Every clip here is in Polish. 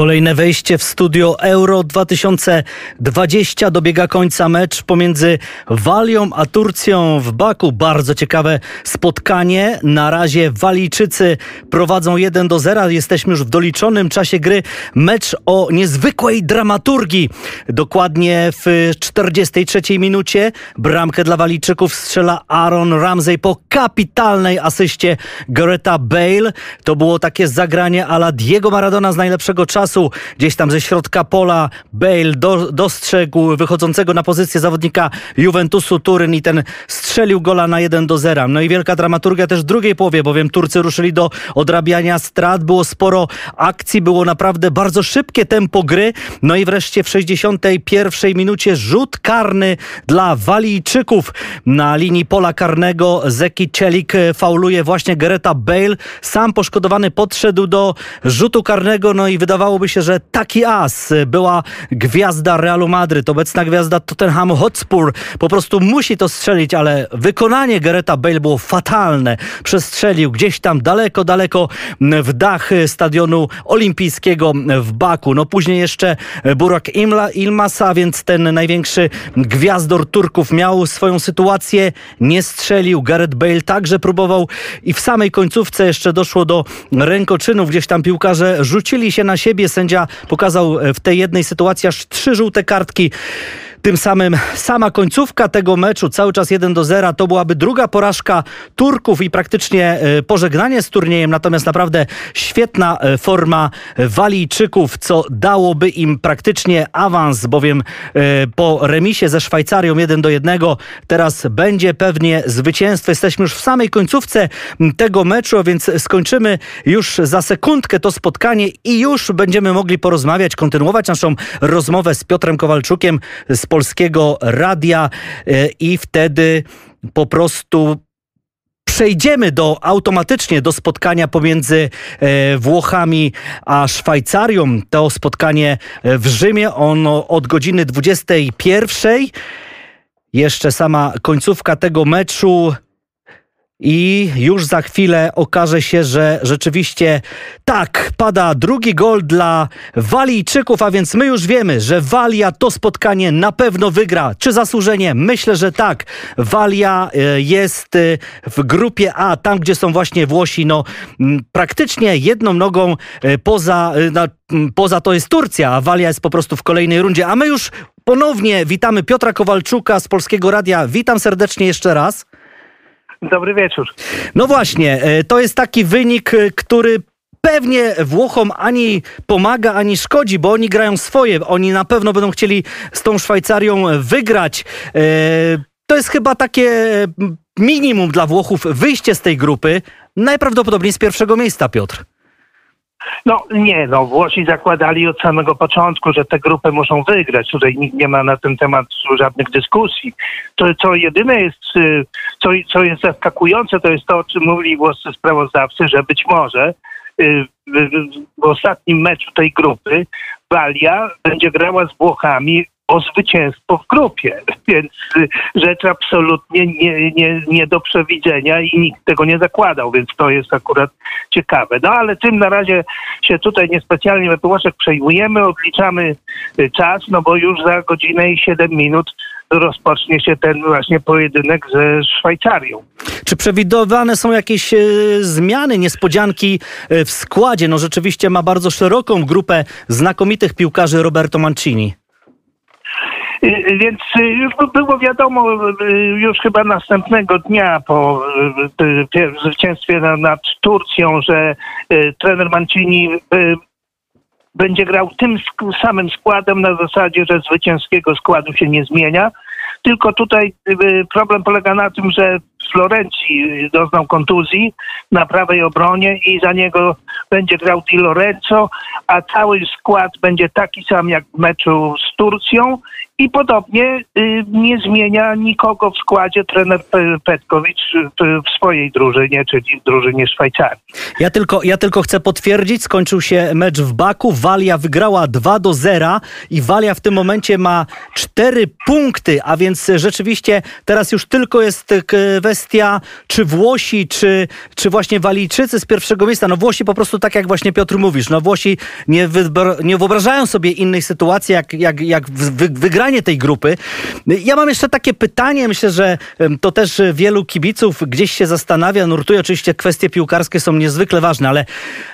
Kolejne wejście w studio Euro 2020 dobiega końca mecz pomiędzy Walią a Turcją w Baku. Bardzo ciekawe spotkanie. Na razie Walijczycy prowadzą 1 do 0. Jesteśmy już w doliczonym czasie gry. Mecz o niezwykłej dramaturgii. Dokładnie w 43 minucie bramkę dla Walijczyków strzela Aaron Ramsey po kapitalnej asyście Greta Bale. To było takie zagranie ala Diego Maradona z najlepszego czasu czasu. Gdzieś tam ze środka pola Bale do, dostrzegł wychodzącego na pozycję zawodnika Juventusu Turyn i ten strzelił gola na 1 do 0. No i wielka dramaturgia też w drugiej połowie, bowiem Turcy ruszyli do odrabiania strat. Było sporo akcji, było naprawdę bardzo szybkie tempo gry. No i wreszcie w 61 minucie rzut karny dla Walijczyków na linii pola karnego. Zeki Celik fauluje właśnie Gereta Bale. Sam poszkodowany podszedł do rzutu karnego, no i wydawało wydawałoby się, że taki as była gwiazda Realu Madryt, obecna gwiazda Tottenham Hotspur. Po prostu musi to strzelić, ale wykonanie Gereta Bale było fatalne. Przestrzelił gdzieś tam daleko, daleko w dach stadionu olimpijskiego w Baku. No później jeszcze Burak Imla, Ilmasa, więc ten największy gwiazdor Turków miał swoją sytuację, nie strzelił. Gareth Bale także próbował i w samej końcówce jeszcze doszło do rękoczynów. Gdzieś tam piłkarze rzucili się na siebie, Sędzia pokazał e, w tej jednej sytuacji aż trzy żółte kartki. Tym samym sama końcówka tego meczu, cały czas 1 do 0, to byłaby druga porażka Turków i praktycznie e, pożegnanie z turniejem. Natomiast naprawdę świetna e, forma Walijczyków, co dałoby im praktycznie awans, bowiem e, po remisie ze Szwajcarią 1 do 1 teraz będzie pewnie zwycięstwo. Jesteśmy już w samej końcówce tego meczu, a więc skończymy już za sekundkę to spotkanie i już będziemy mogli porozmawiać, kontynuować naszą rozmowę z Piotrem Kowalczukiem z Polskiego Radia e, i wtedy po prostu przejdziemy do automatycznie do spotkania pomiędzy e, Włochami a Szwajcarią. To spotkanie w Rzymie, ono od godziny 21. Jeszcze sama końcówka tego meczu i już za chwilę okaże się, że rzeczywiście tak, pada drugi gol dla Walijczyków, a więc my już wiemy, że Walia to spotkanie na pewno wygra. Czy zasłużenie? Myślę, że tak. Walia e, jest e, w grupie A, tam gdzie są właśnie Włosi, no praktycznie jedną nogą e, poza, no, poza to jest Turcja, a Walia jest po prostu w kolejnej rundzie. A my już ponownie witamy Piotra Kowalczuka z Polskiego Radia. Witam serdecznie jeszcze raz. Dobry wieczór. No właśnie, e, to jest taki wynik, e, który pewnie Włochom ani pomaga, ani szkodzi, bo oni grają swoje. Oni na pewno będą chcieli z tą Szwajcarią wygrać. E, to jest chyba takie minimum dla Włochów wyjście z tej grupy. Najprawdopodobniej z pierwszego miejsca, Piotr. No nie, no Włosi zakładali od samego początku, że tę grupę muszą wygrać. Tutaj nikt nie ma na ten temat żadnych dyskusji. To, co jedyne jest, y, co, co jest zaskakujące, to jest to, o czym mówili włoscy sprawozdawcy, że być może y, w ostatnim meczu tej grupy Walia będzie grała z Włochami o zwycięstwo w grupie. Więc y, rzecz absolutnie nie, nie, nie do przewidzenia i nikt tego nie zakładał, więc to jest akurat ciekawe. No ale tym na razie się tutaj niespecjalnie we Włoszech przejmujemy, odliczamy y, czas, no bo już za godzinę i 7 minut rozpocznie się ten właśnie pojedynek ze Szwajcarią. Czy przewidywane są jakieś e, zmiany, niespodzianki w składzie? No rzeczywiście ma bardzo szeroką grupę znakomitych piłkarzy Roberto Mancini. Y, więc y, było wiadomo y, już chyba następnego dnia po zwycięstwie nad Turcją, że trener Mancini będzie grał tym samym składem na zasadzie, że zwycięskiego składu się nie zmienia. Tylko tutaj problem polega na tym, że Florencji doznał kontuzji na prawej obronie i za niego będzie grał Di Lorenzo, a cały skład będzie taki sam jak w meczu z Turcją I podobnie y, nie zmienia nikogo w składzie trener Pe- Petkowicz w, swojej drużynie, czyli w drużynie Szwajcarii. Ja tylko, ja tylko chcę potwierdzić, skończył się mecz w Baku. Walia wygrała 2 do 0 i Walia w tym momencie ma 4 punkty, a więc rzeczywiście teraz już tylko jest kwestia, czy Włosi, czy, czy właśnie Walijczycy z pierwszego miejsca. No Włosi po prostu tak jak właśnie Piotr mówisz, no Włosi nie, nie wyobrażają sobie innej sytuacji jak, jak, jak wy- tej grupy. Ja mam jeszcze takie pytanie, myślę, że to też e, wielu kibiców gdzieś się zastanawia, nurtuje. Oczywiście kwestie piłkarskie są niezwykle ważne, ale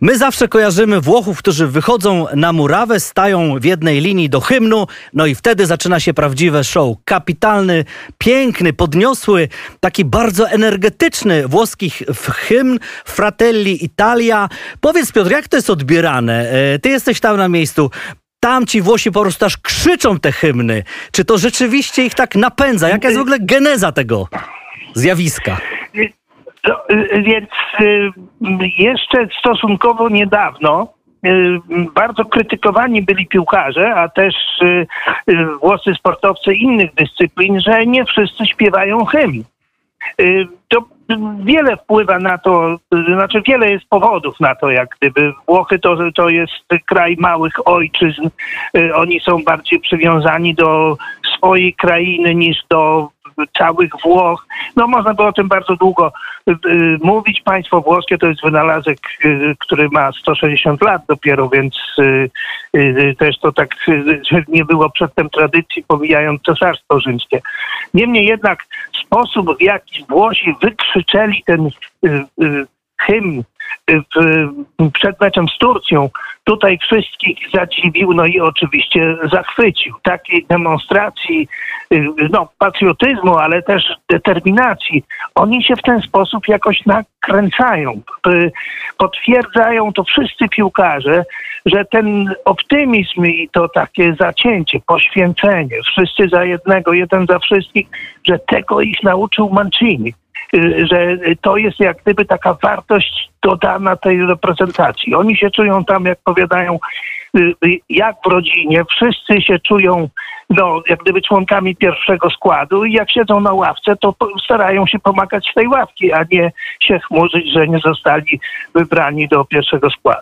my zawsze kojarzymy Włochów, którzy wychodzą na murawę, stają w jednej linii do hymnu, no i wtedy zaczyna się prawdziwe show. Kapitalny, piękny, podniosły, taki bardzo energetyczny włoskich hymn Fratelli Italia. Powiedz Piotr, jak to jest odbierane? E, Ty jesteś tam na miejscu. Tam ci Włosi po prostu aż krzyczą te hymny. Czy to rzeczywiście ich tak napędza? Jaka jest w ogóle geneza tego zjawiska? To, y, Więc y, jeszcze stosunkowo niedawno y, bardzo krytykowani byli piłkarze, a też y, włoscy sportowcy innych dyscyplin, że nie wszyscy śpiewają hymn. Y, To wiele wpływa na to, y, znaczy wiele jest powodów na to, jak gdyby Włochy to, to jest kraj małych ojczyzn. Y, Oni są bardziej przywiązani do swojej krainy niż do całych Włoch. No można by o tym bardzo długo mówić. Państwo włoskie to jest wynalazek, który ma 160 lat dopiero, więc też to tak nie było przedtem tradycji, pomijając cesarstwo rzymskie. Niemniej jednak sposób, w jaki Włosi wykrzyczeli ten y, y, hymn y, w, przed meczem z Turcją, tutaj wszystkich zadziwił, no i oczywiście zachwycił. Takiej demonstracji y, no, patriotyzmu, ale też determinacji, oni się w ten sposób jakoś nakręcają. Y, Potwierdzają to wszyscy piłkarze, że ten optymizm i to takie zacięcie, poświęcenie, wszyscy za jednego, jeden za wszystkich, że tego ich nauczył Mancini y, że to jest jak gdyby taka wartość dodana tej reprezentacji. Oni się czują tam, jak powiadają, y, y, jak w rodzinie. Wszyscy się czują no, jak gdyby członkami pierwszego składu i jak siedzą na ławce, to starają się pomagać tej ławki, a nie się chmurzyć, że nie zostali wybrani do pierwszego składu.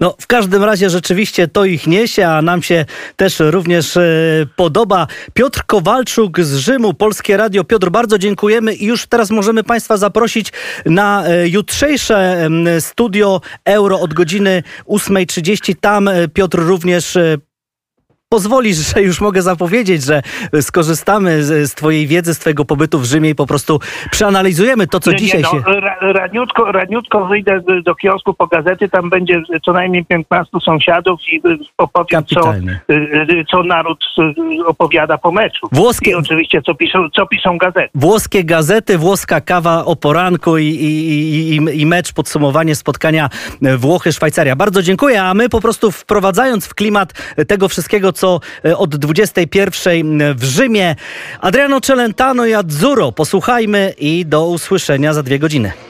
No, w każdym razie rzeczywiście to ich niesie, a nam się też również e, podoba. Piotr Kowalczuk z Rzymu, Polskie Radio. Piotr, bardzo dziękujemy i już teraz możemy Państwa zaprosić na e, jutrzejsze em, studio Euro od godziny 8.30. Tam e, Piotr również e, pozwolisz, że już mogę zapowiedzieć, że skorzystamy z, z Twojej wiedzy, z Twojego pobytu w Rzymie i po prostu przeanalizujemy to, co Nie, nie, dzisiaj no, się... Ra, raniutko, raniutko wyjdę do- kiosku po gazety, tam będzie co najmniej 15 sąsiadów i y, opowiem, co, y, co naród opowiada po meczu. Włoskie- I oczywiście, co piszą, co piszą gazety. Włoskie gazety, włoska kawa o poranku i, i, i, i mecz, podsumowanie spotkania Włochy-Szwajcaria. Bardzo dziękuję, a my po prostu wprowadzając w klimat tego wszystkiego, co od 21 w Rzymie, Adriano Celentano i Azzurro, posłuchajmy i do usłyszenia za dwie godziny.